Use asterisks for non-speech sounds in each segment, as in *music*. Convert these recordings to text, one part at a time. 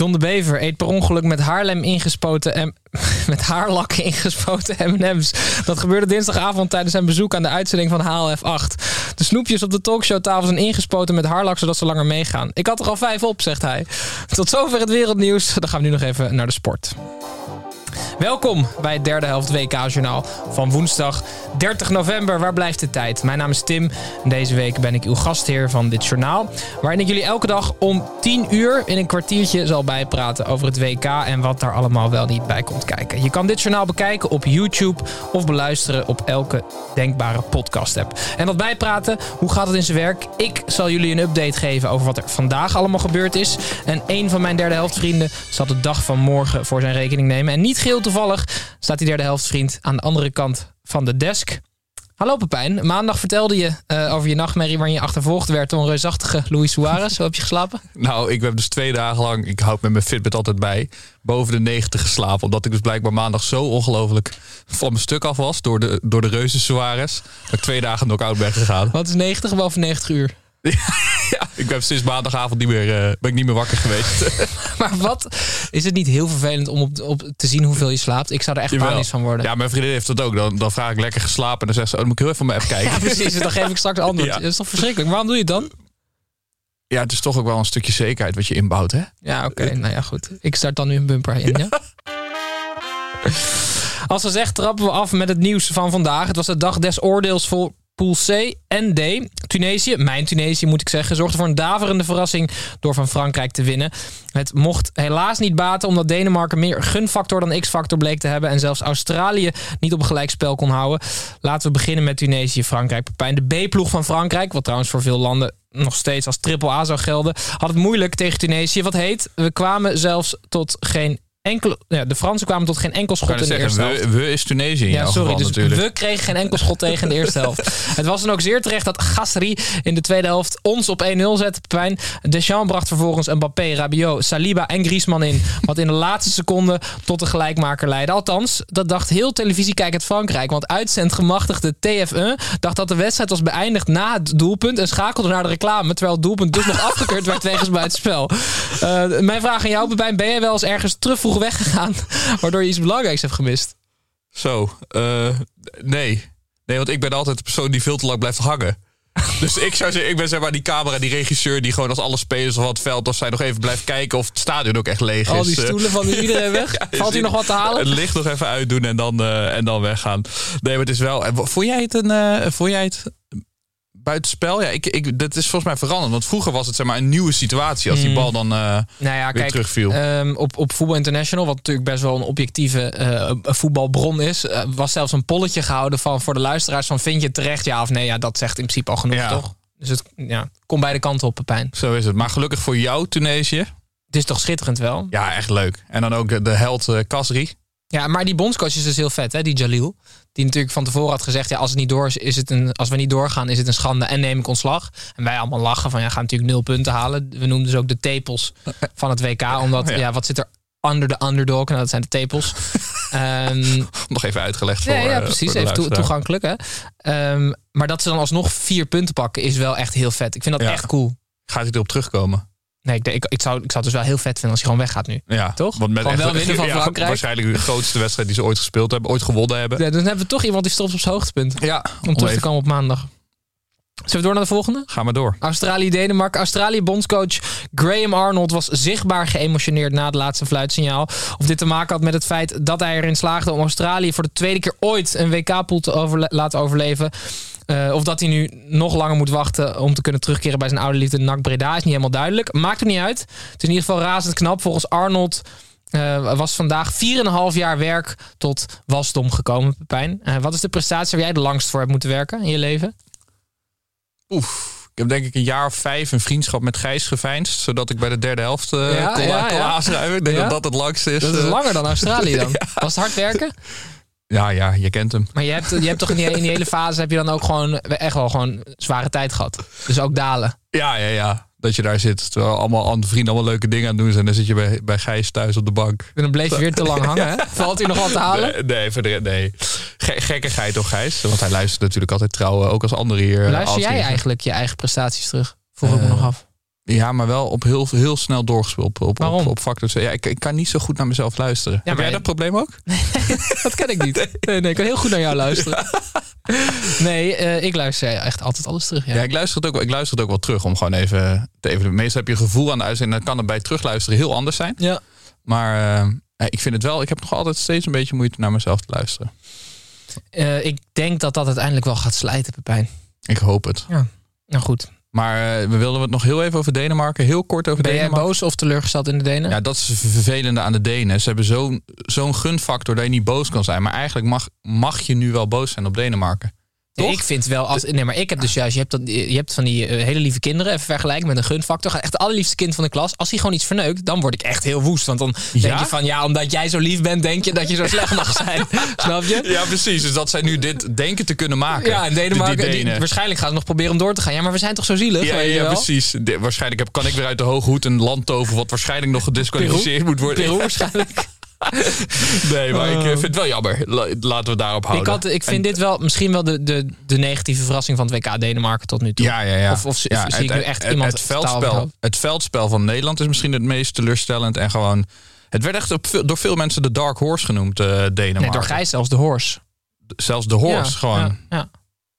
John de Bever eet per ongeluk met Haarlem ingespoten en *laughs* met haarlak ingespoten M&M's. Dat gebeurde dinsdagavond tijdens zijn bezoek aan de uitzending van HLF8. De snoepjes op de talkshowtafel zijn ingespoten met haarlak zodat ze langer meegaan. Ik had er al vijf op, zegt hij. Tot zover het wereldnieuws. Dan gaan we nu nog even naar de sport. Welkom bij het derde helft WK-journaal van woensdag 30 november. Waar blijft de tijd? Mijn naam is Tim en deze week ben ik uw gastheer van dit journaal. Waarin ik jullie elke dag om 10 uur in een kwartiertje zal bijpraten over het WK en wat daar allemaal wel niet bij komt kijken. Je kan dit journaal bekijken op YouTube of beluisteren op elke denkbare podcast-app. En dat bijpraten, hoe gaat het in zijn werk? Ik zal jullie een update geven over wat er vandaag allemaal gebeurd is. En een van mijn derde helft vrienden zal de dag van morgen voor zijn rekening nemen. En niet geheel toevallig staat die derde helftvriend aan de andere kant van de desk. Hallo Pepijn, maandag vertelde je eh, over je nachtmerrie waarin je achtervolgd werd door een reusachtige Luis Suarez. Hoe heb je geslapen? *laughs* Nou, ik heb dus twee dagen lang, ik houd met mijn Fitbit altijd bij, boven de 90 geslapen. Omdat ik dus blijkbaar maandag zo ongelooflijk van mijn stuk af was door de, door de reuze Suarez. Dat ik twee dagen knock-out ben gegaan. Wat is 90 boven 90 uur? Ja, ik ben sinds maandagavond niet meer, eh, ben ik niet meer wakker geweest. *laughs* Maar wat is het niet heel vervelend om op, op te zien hoeveel je slaapt? Ik zou er echt Jawel. panisch van worden. Ja, mijn vriendin heeft dat ook. Dan, dan vraag ik lekker geslapen en dan zegt ze, oh, dan moet ik heel even op mijn app *laughs* kijken. Ja, precies. Dan geef ik straks antwoord. Ja. Dat is toch verschrikkelijk? Waarom doe je het dan? Ja, het is toch ook wel een stukje zekerheid wat je inbouwt, hè? Ja, oké. Nou ja, goed. Ik start dan nu een bumper in, ja? *laughs* Als gezegd trappen we af met het nieuws van vandaag. Het was de dag des oordeels voor Pool C en D. Tunesië, mijn Tunesië moet ik zeggen, zorgde voor een daverende verrassing door van Frankrijk te winnen. Het mocht helaas niet baten omdat Denemarken meer gunfactor dan x-factor bleek te hebben. En zelfs Australië niet op een gelijkspel kon houden. Laten we beginnen met Tunesië, Frankrijk. Pepijn, de B-ploeg van Frankrijk, wat trouwens voor veel landen nog steeds als triple A zou gelden, had het moeilijk tegen Tunesië. Wat heet, we kwamen zelfs tot geen enkele... Ja, de Fransen kwamen tot geen enkel schot in de eerste helft. we, we is Tunesië in Ja, sorry. geval Dus natuurlijk. we kregen geen enkel schot tegen in de eerste helft. *laughs* Het was dan ook zeer terecht dat Gasri in de tweede helft ons op 1-0 zette. Pijn. Deschamps bracht vervolgens Mbappé, Rabiot, Saliba en Griezmann in. Wat in de laatste seconde tot de gelijkmaker leidde. Althans, dat dacht heel televisiekijkend Frankrijk. Want uitzendgemachtigde TF1 dacht dat de wedstrijd was beëindigd na het doelpunt. En schakelde naar de reclame. Terwijl het doelpunt dus nog *laughs* afgekeurd werd wegens buitenspel. Eh mijn vraag aan jou, Pepijn. Ben jij wel eens ergens te vroeg weggegaan? *laughs* Waardoor je iets belangrijks hebt gemist? Zo, eh, nee. Nee, want ik ben altijd de persoon die veel te lang blijft hangen. *laughs* Dus ik zou zeggen, ik ben zeg maar die camera, die regisseur... die gewoon als alle spelers of het veld of zij nog even blijft kijken... of het stadion ook echt leeg is. Al die Eh, stoelen van iedereen weg. *laughs* Ja, Valt hier nog wat te halen? Het licht nog even uitdoen en dan, eh, en dan weggaan. Nee, maar het is wel... Vond jij het een... eh vond jij het buitenspel? Ja, ik, ik, dat is volgens mij veranderd. Want vroeger was het zeg maar een nieuwe situatie... als die bal dan Nou ja, weer kijk, terugviel. ehm, op, op Voetbal International, wat natuurlijk best wel een objectieve eh, voetbalbron is, eh, was zelfs een polletje gehouden van voor de luisteraars van vind je het terecht ja of nee? Ja, dat zegt in principe al genoeg, Ja. toch? Dus het ja, komt beide kanten op, Pepijn. Zo is het. Maar gelukkig voor jou, Tunesië. Het is toch schitterend wel? Ja, echt leuk. En dan ook de, de held Kasri. Ja, maar die bondscoach is dus heel vet, hè? Die Jalil. Die natuurlijk van tevoren had gezegd: ja, als, het niet door is, is het een, als we niet doorgaan, is het een schande en neem ik ontslag. En wij allemaal lachen van ja, gaan natuurlijk nul punten halen. We noemden dus ook de tepels van het WK. Omdat, Ja. ja, wat zit er under de underdog? Nou, dat zijn de tepels. *laughs* Ehm, Nog even uitgelegd voor ja, ja, eh, precies. voor Even toegankelijk, hè? Ehm, maar dat ze dan alsnog vier punten pakken, is wel echt heel vet. Ik vind dat Ja. echt cool. Gaat hij erop terugkomen? Nee, ik, denk- ik, ik, zou, ik zou het dus wel heel vet vinden als hij gewoon weggaat nu. Ja, Toch? Want met Gewoon echt- wel winnen van *laughs* ja, Frankrijk. Waarschijnlijk de grootste wedstrijd die ze ooit gespeeld hebben, ooit gewonnen hebben. Ja, dan hebben we toch iemand die stopt op zijn hoogtepunt. Ja, Om terug te komen op maandag. Zullen we door naar de volgende? Ga maar door. Australië-Denemarken. Australië-bondscoach Graham Arnold was zichtbaar geëmotioneerd na het laatste fluitsignaal. Of dit te maken had met het feit dat hij erin slaagde om Australië voor de tweede keer ooit een WK-pool te laten overleven. Uh, of dat hij nu nog langer moet wachten om te kunnen terugkeren bij zijn oude liefde NAC Breda is niet helemaal duidelijk. Maakt er niet uit. Het is in ieder geval razend knap. Volgens Arnold uh, was vandaag 4,5 jaar werk tot wasdom gekomen, Pepijn. Uh, wat is de prestatie waar jij de langst voor hebt moeten werken in je leven? Oef. Ik heb denk ik een jaar of vijf een vriendschap met Gijs geveinsd. Zodat ik bij de derde helft uh, ja, kon, ja, kon ja. Ik denk dat dat het langst is. Dat is langer dan Australië dan. *laughs* Was het hard werken? Ja, ja, je kent hem. Maar je hebt, je hebt toch in die, in die hele fase heb je dan ook gewoon echt wel gewoon zware tijd gehad. Dus ook dalen. Ja, ja, ja dat je daar zit. Terwijl allemaal andere vrienden allemaal leuke dingen aan het doen zijn. En dan zit je bij, bij Gijs thuis op de bank. En dan bleef je weer te lang hangen, hè? *laughs* Valt hij nog wat te halen? Nee, nee, nee. gekkigheid toch, Gijs? Want hij luistert natuurlijk altijd trouw, ook als anderen hier. Luister jij eigenlijk je eigen prestaties terug? Vroeg ik me nog af. Ja, maar wel op heel, heel snel doorgespeeld. Op, op, Waarom? Op, op Ja, ik, ik kan niet zo goed naar mezelf luisteren. Ja, Heb jij dat probleem ook? *laughs* Nee, dat ken ik niet. Nee, nee, ik kan heel goed naar jou luisteren. *laughs* Nee, uh, ik luister echt altijd alles terug. Ja, ja ik, luister het ook, ik luister het ook wel terug om gewoon even te even. Meestal heb je gevoel aan de uitzending. Dan kan het bij terugluisteren heel anders zijn. Ja. Maar uh, ik vind het wel. Ik heb nog altijd steeds een beetje moeite naar mezelf te luisteren. Uh, ik denk dat dat uiteindelijk wel gaat slijten, Pepijn. Ik hoop het. Ja. Nou goed. Maar we wilden het nog heel even over Denemarken. Heel kort over ben Denemarken. Ben jij boos of teleurgesteld in de Denen? Ja, dat is vervelende aan de Denen. Ze hebben zo'n zo'n gunfactor dat je niet boos kan zijn. Maar eigenlijk mag, mag je nu wel boos zijn op Denemarken. Ik vind wel, als, nee, maar ik heb dus juist, je hebt, dat, je hebt van die uh, hele lieve kinderen, even vergelijken met een gunfactor. Echt de allerliefste kind van de klas. Als hij gewoon iets verneukt, dan word ik echt heel woest. Want dan ja? denk je van, ja, omdat jij zo lief bent, denk je dat je zo slecht mag zijn. *laughs* Snap je? Ja, precies. Dus dat zij nu dit denken te kunnen maken. Ja, en Denemarken, die, waarschijnlijk gaan ze nog proberen om door te gaan. Ja, maar we zijn toch zo zielig? Ja, ja, precies. De, waarschijnlijk heb, kan ik weer uit de hoge hoed een land toveren wat waarschijnlijk nog gedisqualificeerd moet worden. Peru *laughs* waarschijnlijk. *laughs* nee, maar ik eh, vind het wel jammer. Laten we daarop houden. Ik, had, ik vind dit wel misschien wel de, de, de negatieve verrassing van het WK Denemarken tot nu toe. Ja, ja, ja. Of, of ja, zie ik nu echt het, iemand het veldspel, het veldspel van Nederland is misschien het meest teleurstellend. En gewoon, het werd echt op, door veel mensen de Dark Horse genoemd, uh, Denemarken. Nee, door Gijs zelfs de Horse. Zelfs de Horse, gewoon. Ja,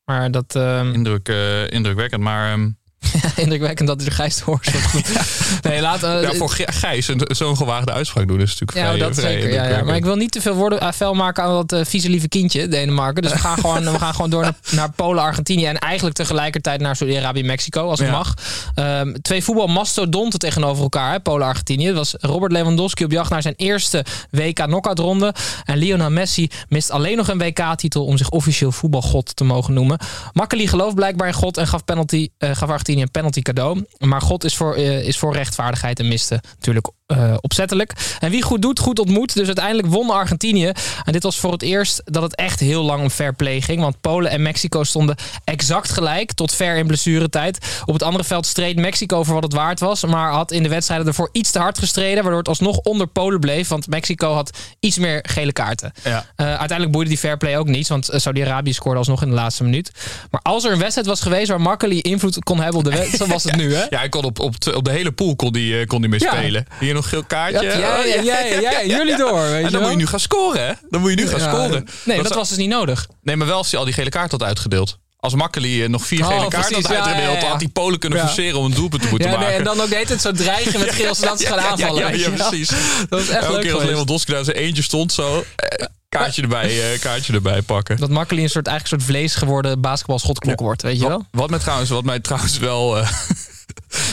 Maar dat... Um... Indruk, uh, indrukwekkend, maar... Um, *laughs* indrukwekkend dat hij de Gijs hoort. *laughs* nee, laat, uh, ja, voor Gijs zo'n gewaagde uitspraak doen is natuurlijk ja, vrij, dat vrij zeker. Ja, ja, Maar ik wil niet te veel woorden uh, fel maken aan dat uh, vieze lieve kindje, Denemarken. Dus we gaan gewoon, we gaan gewoon door naar, naar Polen, Argentinië en eigenlijk tegelijkertijd naar Saudi-Arabië, Mexico, als het ja. mag. Um, twee voetbalmastodonten tegenover elkaar, Polen, Argentinië. Het was Robert Lewandowski op jacht naar zijn eerste WK knockout ronde. En Lionel Messi mist alleen nog een WK-titel om zich officieel voetbalgod te mogen noemen. Makkeli gelooft blijkbaar in God en gaf, penalty, gaf Argentinië een penalty cadeau. Maar God is voor, uh, is voor rechtvaardigheid en miste natuurlijk uh, opzettelijk. En wie goed doet, goed ontmoet. Dus uiteindelijk won Argentinië. En dit was voor het eerst dat het echt heel lang om fair play ging. Want Polen en Mexico stonden exact gelijk tot ver in blessuretijd. Op het andere veld streed Mexico voor wat het waard was. Maar had in de wedstrijden ervoor iets te hard gestreden. Waardoor het alsnog onder Polen bleef. Want Mexico had iets meer gele kaarten. Ja. Uh, uiteindelijk boeide die fair play ook niet. Want Saudi-Arabië scoorde alsnog in de laatste minuut. Maar als er een wedstrijd was geweest waar Makkeli invloed kon hebben op de wedstrijd, was het nu. Hè? *laughs* Ja, hij kon op, op, op de hele pool kon die, kon die mee ja. spelen. Hier nog geel kaartje. Ja, ja, ja, ja, *laughs* jullie door. Weet en dan moet je nu gaan scoren, hè? Dan moet je nu gaan scoren. Nee, dat, dat was dus niet nodig. Nee, maar wel als hij al die gele kaart had uitgedeeld. Als Makkeli nog vier gele oh, kaarten had uitgedeeld, had die Polen kunnen forceren om een doelpunt te moeten maken. Nee, en dan ook deed het zo dreigen met *laughs* geel, zodat ze gaan aanvallen. Ja, precies. Dat was echt Elke keer als Lewandowski daar zijn eentje stond, zo... Eh, kaartje erbij, uh, *laughs* kaartje erbij pakken. Dat Makkeli een soort, eigenlijk een soort vlees geworden basketbalschotklok ja. wordt, weet je wel? Wat, wat, mij trouwens, wat mij trouwens wel... Uh,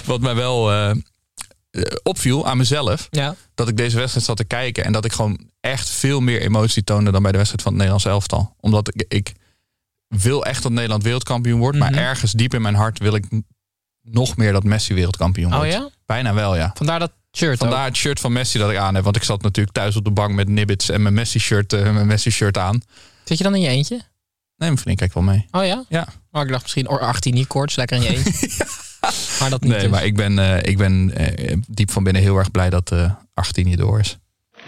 wat mij wel... Uh, opviel aan mezelf. Ja. Dat ik deze wedstrijd zat te kijken. En dat ik gewoon echt veel meer emotie toonde dan bij de wedstrijd van het Nederlands elftal. Omdat ik, ik wil echt dat Nederland wereldkampioen wordt. Mm -hmm. Maar ergens diep in mijn hart wil ik nog meer dat Messi wereldkampioen wordt. Oh ja? Bijna wel, ja. Vandaar dat shirt Vandaar ook. het shirt van Messi dat ik aan heb. Want ik zat natuurlijk thuis op de bank met nibbits en mijn Messi shirt, uh, mijn Messi shirt aan. Zit je dan in je eentje? Nee, mijn vriend kijkt wel mee. Oh ja? Ja. Maar ik dacht misschien 18 niet koorts, lekker in je eentje. ja. *laughs* *laughs* Maar dat niet nee, dus. maar ik ben, uh, ik ben uh, diep van binnen heel erg blij dat uh, Argentinië door is.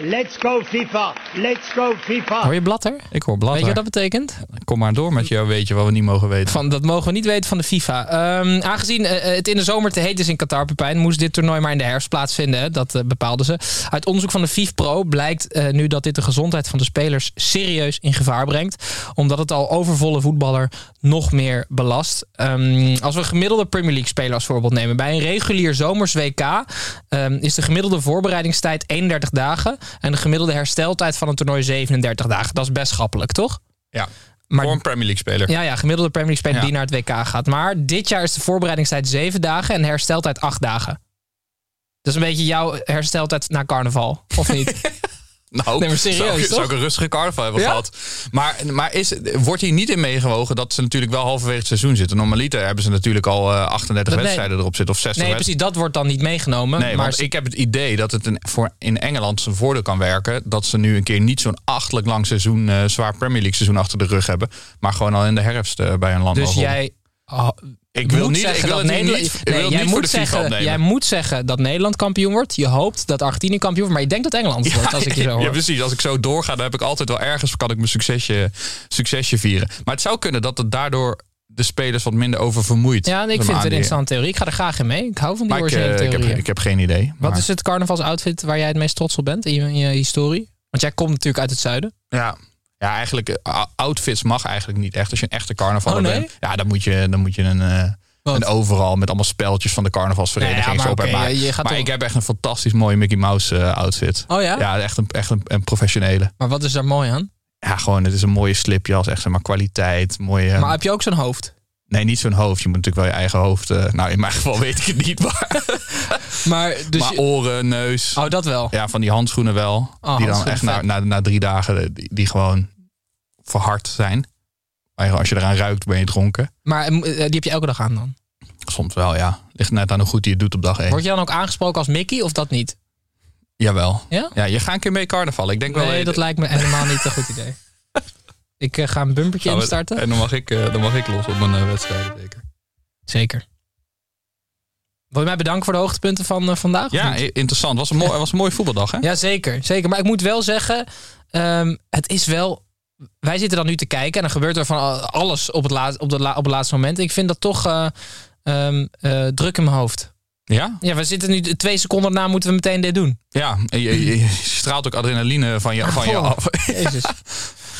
Let's go FIFA! Let's go FIFA! Hoor je blatter? Ik hoor blatter. Weet je wat dat betekent? Kom maar door met jou, weet je wat we niet mogen weten. Van, dat mogen we niet weten van de FIFA. Um, aangezien uh, het in de zomer te heet is in Qatar, Pepijn, moest dit toernooi maar in de herfst plaatsvinden. Hè? Dat uh, bepaalden ze. Uit onderzoek van de FIFPro blijkt uh, nu dat dit de gezondheid van de spelers serieus in gevaar brengt. Omdat het al overvolle voetballer nog meer belast. Ehm, als we gemiddelde Premier League speler als voorbeeld nemen. Bij een regulier zomers WK ehm, is de gemiddelde voorbereidingstijd 31 dagen. En de gemiddelde hersteltijd van een toernooi 37 dagen. Dat is best schappelijk, toch? Ja, Maar- voor een Premier League speler. Ja, ja, gemiddelde Premier League speler Ja. die naar het WK gaat. Maar dit jaar is de voorbereidingstijd 7 dagen en de hersteltijd 8 dagen. Dat is een beetje jouw hersteltijd na carnaval, of niet? *laughs* Nou, Nee, maar serieus, zou, zou ik een rustige carnaval hebben Ja? gehad. Maar, maar is, wordt hier niet in meegewogen dat ze natuurlijk wel halverwege het seizoen zitten? Normaliter hebben ze natuurlijk al eh, 38 Dat- nee. wedstrijden erop zitten of 60 Nee, precies, dat wordt dan niet meegenomen. Nee, maar want ik heb het idee dat het een, voor in Engeland zijn voordeel kan werken. Dat ze nu een keer niet zo'n achtelijk lang seizoen, eh, zwaar Premier League seizoen achter de rug hebben. Maar gewoon al in de herfst eh, bij een land dus jij... oh, Ik wil niet, ik zeggen wil dat Nederland- niet, Nee, jij moet zeggen, opnemen. Jij moet zeggen dat Nederland kampioen wordt. Je hoopt dat Argentinië kampioen wordt. Maar je denkt dat Engeland wordt, als ik je zo hoor. Ja, precies. Als ik zo doorga, dan heb ik altijd wel ergens kan ik mijn succesje, succesje vieren. Maar het zou kunnen dat het daardoor de spelers wat minder over vermoeit. Ja, ik vind het een interessante theorie. Ik ga er graag in mee. Ik hou van die Maar ik, eh, ik, heb, ik heb geen idee. Wat maar- is het carnavalsoutfit waar jij het meest trots op bent in je, in je historie? Want jij komt natuurlijk uit het zuiden. Ja. Ja, eigenlijk, eh, outfits mag eigenlijk niet echt. Als je een echte carnavaller Oh, nee? bent. Ja, dan moet je, dan moet je een, eh, een overal met allemaal speltjes van de carnavalsvereniging Nee, ja, maar op Maar, toch- ik heb echt een fantastisch mooie Mickey Mouse eh, outfit. Oh ja? Ja, echt een, echt een, een professionele. Maar wat is daar mooi aan? Ja, gewoon, het is een mooie slipjas. Echt zeg maar kwaliteit. Mooie, Maar heb je ook zo'n hoofd? Nee, niet zo'n hoofd. Je moet natuurlijk wel je eigen hoofd. eh, nou, in mijn geval *laughs* weet ik het niet. Maar, *laughs* Maar, dus maar je- oren, neus. Oh, dat wel. Ja, van die handschoenen wel. Oh, die dan echt na, na, na drie dagen die, die gewoon verhard zijn. Maar als je eraan ruikt, ben je dronken. Maar eh, die heb je elke dag aan dan? Soms wel, ja. Ligt net aan hoe goed hij het doet op dag één. Word je dan ook aangesproken als Mickey of dat niet? Jawel. Ja? Ja, je gaat een keer mee carnaval. Ik denk wel... Nee, dat lijkt me helemaal niet een goed idee. Ik eh, ga een bumpertje we- instarten. En dan mag ik, eh, dan mag ik los op mijn eh, wedstrijden, zeker. Zeker. Wil je mij bedanken voor de hoogtepunten van vandaag? Ja, interessant. Was een mooi, was een mooie voetbaldag, hè? Ja, zeker, zeker. Maar ik moet wel zeggen, ehm, het is wel. Wij zitten dan nu te kijken en dan gebeurt er van alles op het, laat, op de la- op het laatste moment. Ik vind dat toch eh, ehm, eh, druk in mijn hoofd. Ja? Ja, we zitten nu twee seconden na, moeten we meteen dit doen. Ja, en je, je- je straalt ook adrenaline van je, van je Oh, af. Jezus. *laughs*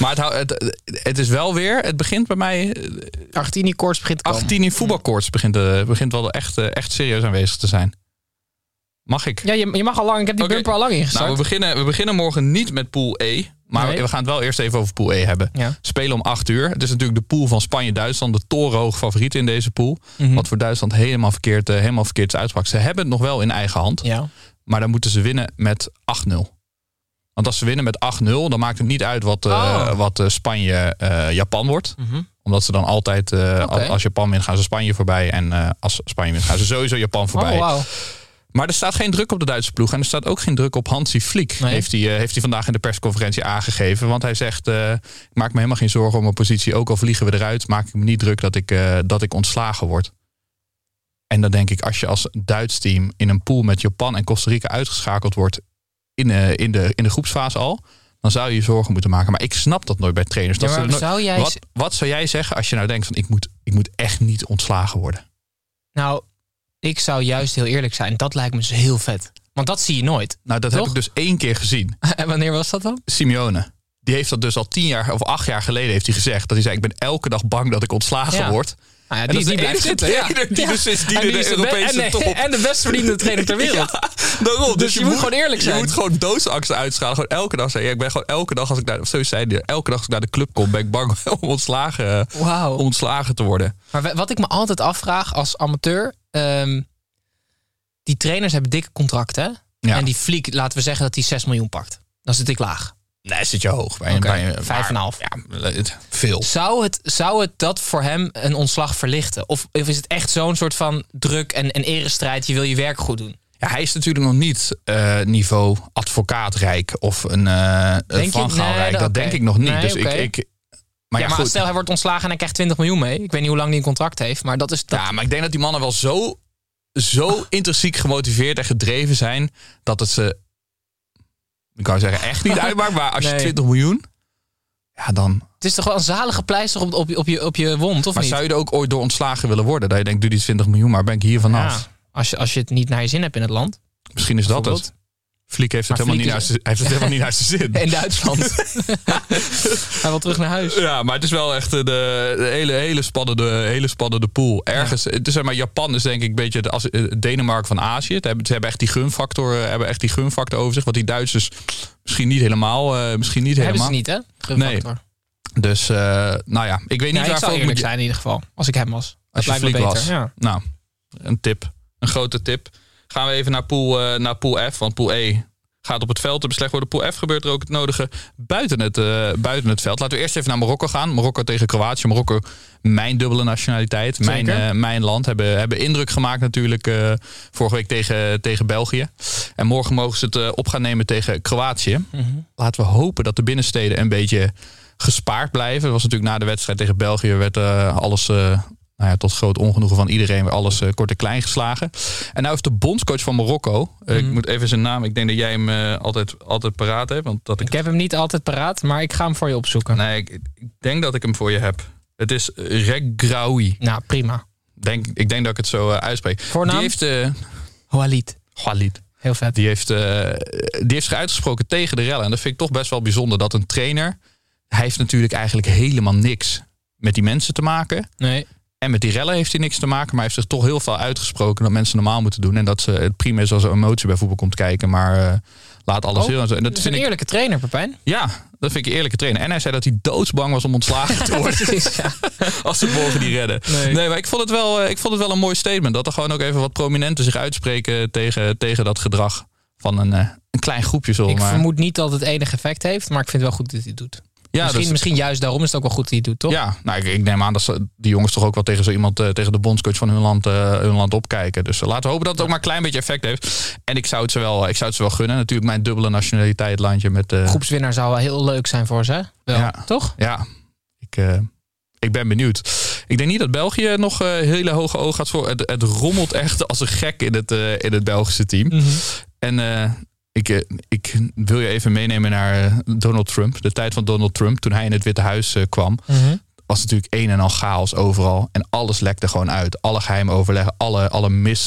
Maar het, het, het is wel weer, het begint bij mij, eh, Argentinië koorts begint te komen. 18 in voetbalkoorts begint, eh, begint wel echt, eh, echt serieus aanwezig te zijn. Mag ik? Ja, je, je mag al lang. Ik heb die Oké. bumper al lang ingestart. Nou, we beginnen, we beginnen morgen niet met pool E. Maar Nee. we gaan het wel eerst even over pool E hebben. Ja. Spelen om 8 uur. Het is natuurlijk de pool van Spanje-Duitsland. De torenhoog favoriet in deze pool. Mhm. Wat voor Duitsland helemaal verkeerd, eh, helemaal verkeerd is. Ze hebben het nog wel in eigen hand. Ja. Maar dan moeten ze winnen met 8-0. Want als ze winnen met 8-0, dan maakt het niet uit wat, eh, Oh. wat eh, Spanje-Japan wordt. Mhm. Omdat ze dan altijd, eh, als, Japan wint, gaan ze Spanje voorbij. En eh, als Spanje wint, gaan ze sowieso Japan voorbij. Oh, wauw. Maar er staat geen druk op de Duitse ploeg. En er staat ook geen druk op Hansi Flick. Nee. Heeft, hij, eh, heeft hij vandaag in de persconferentie aangegeven. Want hij zegt, eh, ik maak me helemaal geen zorgen om mijn positie. Ook al vliegen we eruit, maak ik me niet druk dat ik, eh, dat ik ontslagen word. En dan denk ik, als je als Duits team in een pool met Japan en Costa Rica uitgeschakeld wordt in, eh, in, de, in de groepsfase al, dan zou je je zorgen moeten maken. Maar ik snap dat nooit bij trainers. Dat ze maar nooit- zou jij wat, wat zou jij zeggen als je nou denkt van ik moet, ik moet echt niet ontslagen worden? Nou, ik zou juist heel eerlijk zijn. Dat lijkt me dus heel vet. Want dat zie je nooit. Nou, dat Toch? heb ik dus één keer gezien. *laughs* En wanneer was dat dan? Simeone. Die heeft dat dus al tien jaar of acht jaar geleden heeft hij gezegd. Dat hij zei, ik ben elke dag bang dat ik ontslagen Ja. word. Nou ja, die, is die blijft zitten. Ja. die dus En in die de is Europese en, top- En de best verdiende trainer ter *laughs* wereld. Ja, daarom. Dus je moet gewoon eerlijk zijn. Je moet gewoon doodsangsten uitschalen. Gewoon elke dag zeggen. Ik ben gewoon elke dag als ik naar, of zo zei elke dag als ik naar de club kom, ben ik bang *laughs* om ontslagen, om ontslagen te worden. Maar wa- wat ik me altijd afvraag als amateur. ehm, die trainers hebben dikke contracten. En die fliek, laten we zeggen dat hij 6 miljoen pakt. Dan zit ik laag. Nee, zit je hoog. Bij, Oké, bij, vijf en een half. Ja, veel. Zou het, zou het dat voor hem een ontslag verlichten? Of, of is het echt zo'n soort van druk en, en erestrijd? Je wil je werk goed doen. Ja, hij is natuurlijk nog niet eh, niveau advocaatrijk of een, Denk je? Van Gaal Nee, rijk. dat- denk ik nog niet. Nee, dus ik, ik, maar ja, ja, maar stel hij wordt ontslagen en hij krijgt 20 miljoen mee. Ik weet niet hoe lang hij een contract heeft. Maar dat is... Dat, Ja, maar ik denk dat die mannen wel zo, zo intrinsiek gemotiveerd en gedreven zijn dat het ze, ik kan zeggen, echt niet *laughs* uitmaakt. Maar als je Nee. 20 miljoen, ja, dan. Het is toch wel een zalige pleister op, op, je- op, je, op je wond, of Maar niet? zou je er ook ooit door ontslagen willen worden? Dat je denkt, doe die 20 miljoen, maar ben ik hier vanaf? Ja, als, je, als je het niet naar je zin hebt in het land. Misschien is dat het. Fliek heeft het, helemaal niet, Fliek is- zijn- hij heeft het helemaal niet naar zijn zin. *laughs* In Duitsland. *laughs* Hij wil terug naar huis. Ja, maar het is wel echt eh, de, de hele, hele, spannende, hele spannende pool. Ergens, het is, zeg maar, Japan is denk ik een beetje de, als, eh, Denemarken van Azië. Hebben, ze hebben echt die gunfactor, eh, hebben echt die gunfactor over zich. Wat die Duitsers misschien niet helemaal, eh, misschien niet Hebben helemaal. ze niet, hè? Gunfactor. Dus, eh, nou ja, ik weet niet Ja, ik waarvoor zou ik eerlijk moet- zijn in ieder geval. Als ik hem was. Als je dat lijkt me flink beter. was. Ja. Nou, een tip. Een grote tip. Gaan we even naar pool, eh, naar pool F. Want pool E gaat op het veld te beslecht worden. Pool F gebeurt er ook het nodige buiten het, eh, buiten het veld. Laten we eerst even naar Marokko gaan. Marokko tegen Kroatië. Marokko, mijn dubbele nationaliteit. Mijn, eh, mijn land. Hebben, hebben indruk gemaakt natuurlijk vorige week tegen, tegen België. En morgen mogen ze het op gaan nemen tegen Kroatië. Mhm. Laten we hopen dat de binnensteden een beetje gespaard blijven. Dat was natuurlijk na de wedstrijd tegen België werd alles nou ja, tot groot ongenoegen van iedereen weer alles eh, kort en klein geslagen. En nou is de bondscoach van Marokko. eh, Ik Mhm. moet even zijn naam. Ik denk dat jij hem eh, altijd, altijd paraat hebt. Want dat ik, Ik heb hem niet altijd paraat, maar ik ga hem voor je opzoeken. nee, ik, ik denk dat ik hem voor je heb. Het is Regraoui. Nou, prima. Denk, ik denk dat ik het zo uitspreek. Voornaam? Die heeft, eh Walid. Khalid. Heel vet. Die heeft, eh, die heeft zich uitgesproken tegen de rellen. En dat vind ik toch best wel bijzonder. Dat een trainer... Hij heeft natuurlijk eigenlijk helemaal niks met die mensen te maken. Nee. En met die rellen heeft hij niks te maken. Maar hij heeft zich toch heel veel uitgesproken dat mensen normaal moeten doen. En dat ze, het prima is als er emotie bij voetbal komt kijken. Maar eh, laat alles Oh, heel... En dat Dat is een vind ik, eerlijke trainer, Pepijn. ja, dat vind ik een eerlijke trainer. En hij zei dat hij doodsbang was om ontslagen te worden. *laughs* Precies, ja. *laughs* als ze morgen die redden. Nee. Nee, maar ik vond, het wel, eh, ik vond het wel een mooi statement. Dat er gewoon ook even wat prominenten zich uitspreken tegen, tegen dat gedrag van een, eh, een klein groepje. We Ik maar. vermoed niet dat het enig effect heeft, maar ik vind het wel goed dat hij het doet. Ja, misschien, dus- misschien juist daarom is het ook wel goed dat hij het doet, toch? Ja, nou, ik, ik neem aan dat ze, die jongens toch ook wel tegen zo iemand, eh, tegen de bondscoach van hun land, eh, hun land opkijken. Dus eh, laten we hopen dat het ook maar een klein beetje effect heeft. En ik zou het ze wel, ik zou het ze wel gunnen. Natuurlijk mijn dubbele nationaliteit landje met. Groepswinnaar zou wel heel leuk zijn voor ze. Wel, Ja. toch? Ja, ik, ik ben benieuwd. Ik denk niet dat België nog hele hoge ogen gaat voor. Het, het rommelt echt als een gek in het, in het Belgische team. Mhm. En ik, eh, ik wil je even meenemen naar eh, Donald Trump. De tijd van Donald Trump, toen hij in het Witte Huis eh, kwam. Mhm. was natuurlijk een en al chaos overal. En alles lekte gewoon uit. Alle geheime overleggen, alle, alle mis,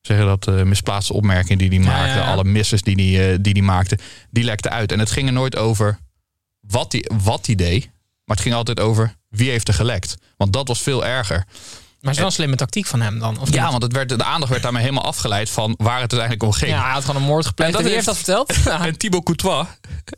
zeggen dat, misplaatste opmerkingen die hij maakte. ja, ja. Alle misses die hij, die hij maakte. Die lekten uit. En het ging er nooit over wat hij wat die deed. Maar het ging altijd over wie heeft er gelekt. Want dat was veel erger. Maar het is wel een slimme tactiek van hem dan. Of Ja, niet? want het werd, de aandacht werd daarmee helemaal afgeleid van waar het uiteindelijk om ging. ja, hij had gewoon een moord gepleegd. En wie heeft dat verteld? *laughs* Ja. En Thibaut Courtois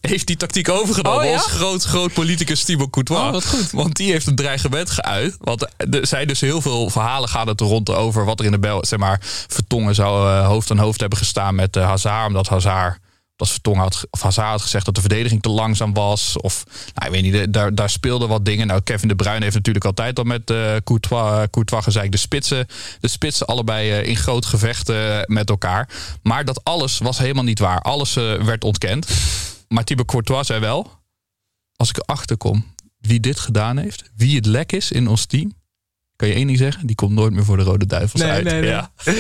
heeft die tactiek overgenomen Oh, ja? als groot, groot politicus Thibaut Courtois. Oh, wat goed. Want die heeft een dreigement geuit. Want er zijn dus heel veel verhalen gaan het rond over wat er in de bel, zeg maar, Vertongen zou eh, hoofd aan hoofd hebben gestaan met uh, Hazard. Omdat Hazard, dat Vertongen had, of Hazard had gezegd dat de verdediging te langzaam was. Of, nou, ik weet niet, daar, daar speelden wat dingen. Nou, Kevin de Bruyne heeft natuurlijk altijd al met eh Courtois, Courtois gezegd. De spitsen, de spitsen allebei eh, in groot gevecht eh, met elkaar. Maar dat alles was helemaal niet waar. Alles eh, werd ontkend. Maar Thibaut Courtois zei wel, als ik erachter kom wie dit gedaan heeft, wie het lek is in ons team, kan je één ding zeggen, die komt nooit meer voor de Rode Duivels Nee, uit. nee, nee. Ja. *laughs*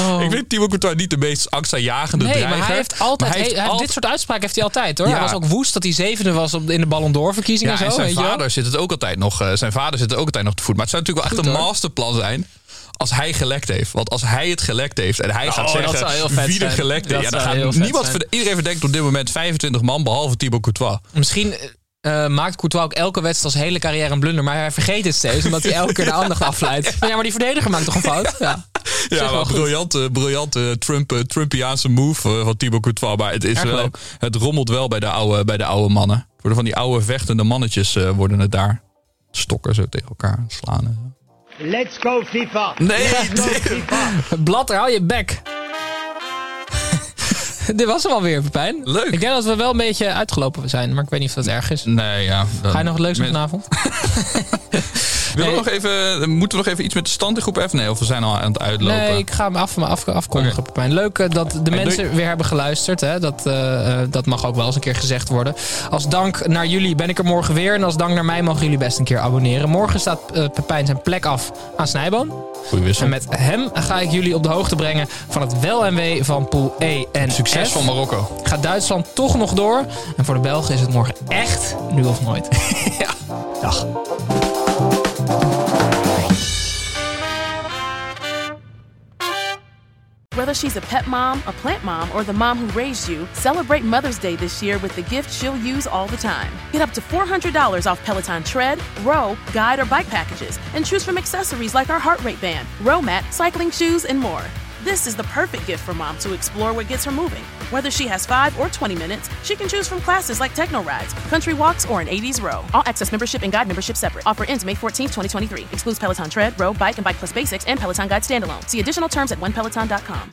Oh. Ik vind Thibaut Courtois niet de meest angstaanjagende Nee, dreiger. maar hij heeft altijd, hij heeft dit soort uitspraken heeft hij altijd hoor. Ja. Hij was ook woest dat hij zevende was op, in de Ballon d'Or verkiezingen Ja, en en zo. zijn weet je wel? vader zit het ook altijd nog. eh, zijn vader zit er ook altijd nog te voet. Maar het zou natuurlijk wel Goed, echt een hoor. masterplan zijn. Als hij gelekt heeft. Want als hij het gelekt heeft en hij Nou, gaat dat zeggen zou heel vet wie er gelekt heeft. Ja, dan gaat niemand Iedereen verdenkt op dit moment 25 man, behalve Thibaut Courtois. Misschien eh, maakt Courtois ook elke wedstrijd als hele carrière een blunder. Maar hij vergeet het steeds, omdat hij elke keer de aandacht afleidt. *laughs* Ja, maar die verdediger maakt toch een fout? Ja, Ja, maar briljante, briljante Trump, eh, Trumpiaanse move eh, van Thibaut Courtois. Maar het, is wel, het rommelt wel bij de oude, bij de oude mannen. Worden van die oude vechtende mannetjes eh, worden het daar. Stokken zo tegen elkaar slaan. en zo. Let's go FIFA. Nee, Let's go. FIFA. *laughs* Blatter, hou je bek. *laughs* Dit was hem alweer, Pepijn. Leuk. Ik denk dat we wel een beetje uitgelopen zijn, maar ik weet niet of dat erg is. Nee, ja. dan- Ga je nog doen met- vanavond? *laughs* Willen we nog even, moeten we nog even iets met de stand in groep F? Nee, of we zijn al aan het uitlopen? Nee, ik ga hem af, af, afkondigen. Pepijn. Leuk eh, dat de Hey, mensen doei. weer hebben geluisterd. Hè? Dat, eh, eh, dat mag ook wel eens een keer gezegd worden. Als dank naar jullie ben ik er morgen weer. En als dank naar mij mogen jullie best een keer abonneren. Morgen staat Pepijn zijn plek af aan Snijboon. En met hem ga ik jullie op de hoogte brengen van het wel en wee van Pool E en Succes F. van Marokko. Gaat Duitsland toch nog door? En voor de Belgen is het morgen echt nu of nooit. *laughs* ja, dag. Whether she's a pet mom, a plant mom, or the mom who raised you, celebrate Mother's Day this year with the gift she'll use all the time. Get up to $400 off Peloton tread, row, guide, or bike packages, and choose from accessories like our heart rate band, row mat, cycling shoes, and more. This is the perfect gift for mom to explore what gets her moving. Whether she has 5 or 20 minutes, she can choose from classes like techno rides, country walks, or an 80s row. All access membership and guide membership separate. Offer ends May 14th, 2023. Excludes Peloton Tread, Row, Bike, and Bike Plus Basics and Peloton Guide Standalone. See additional terms at onepeloton.com.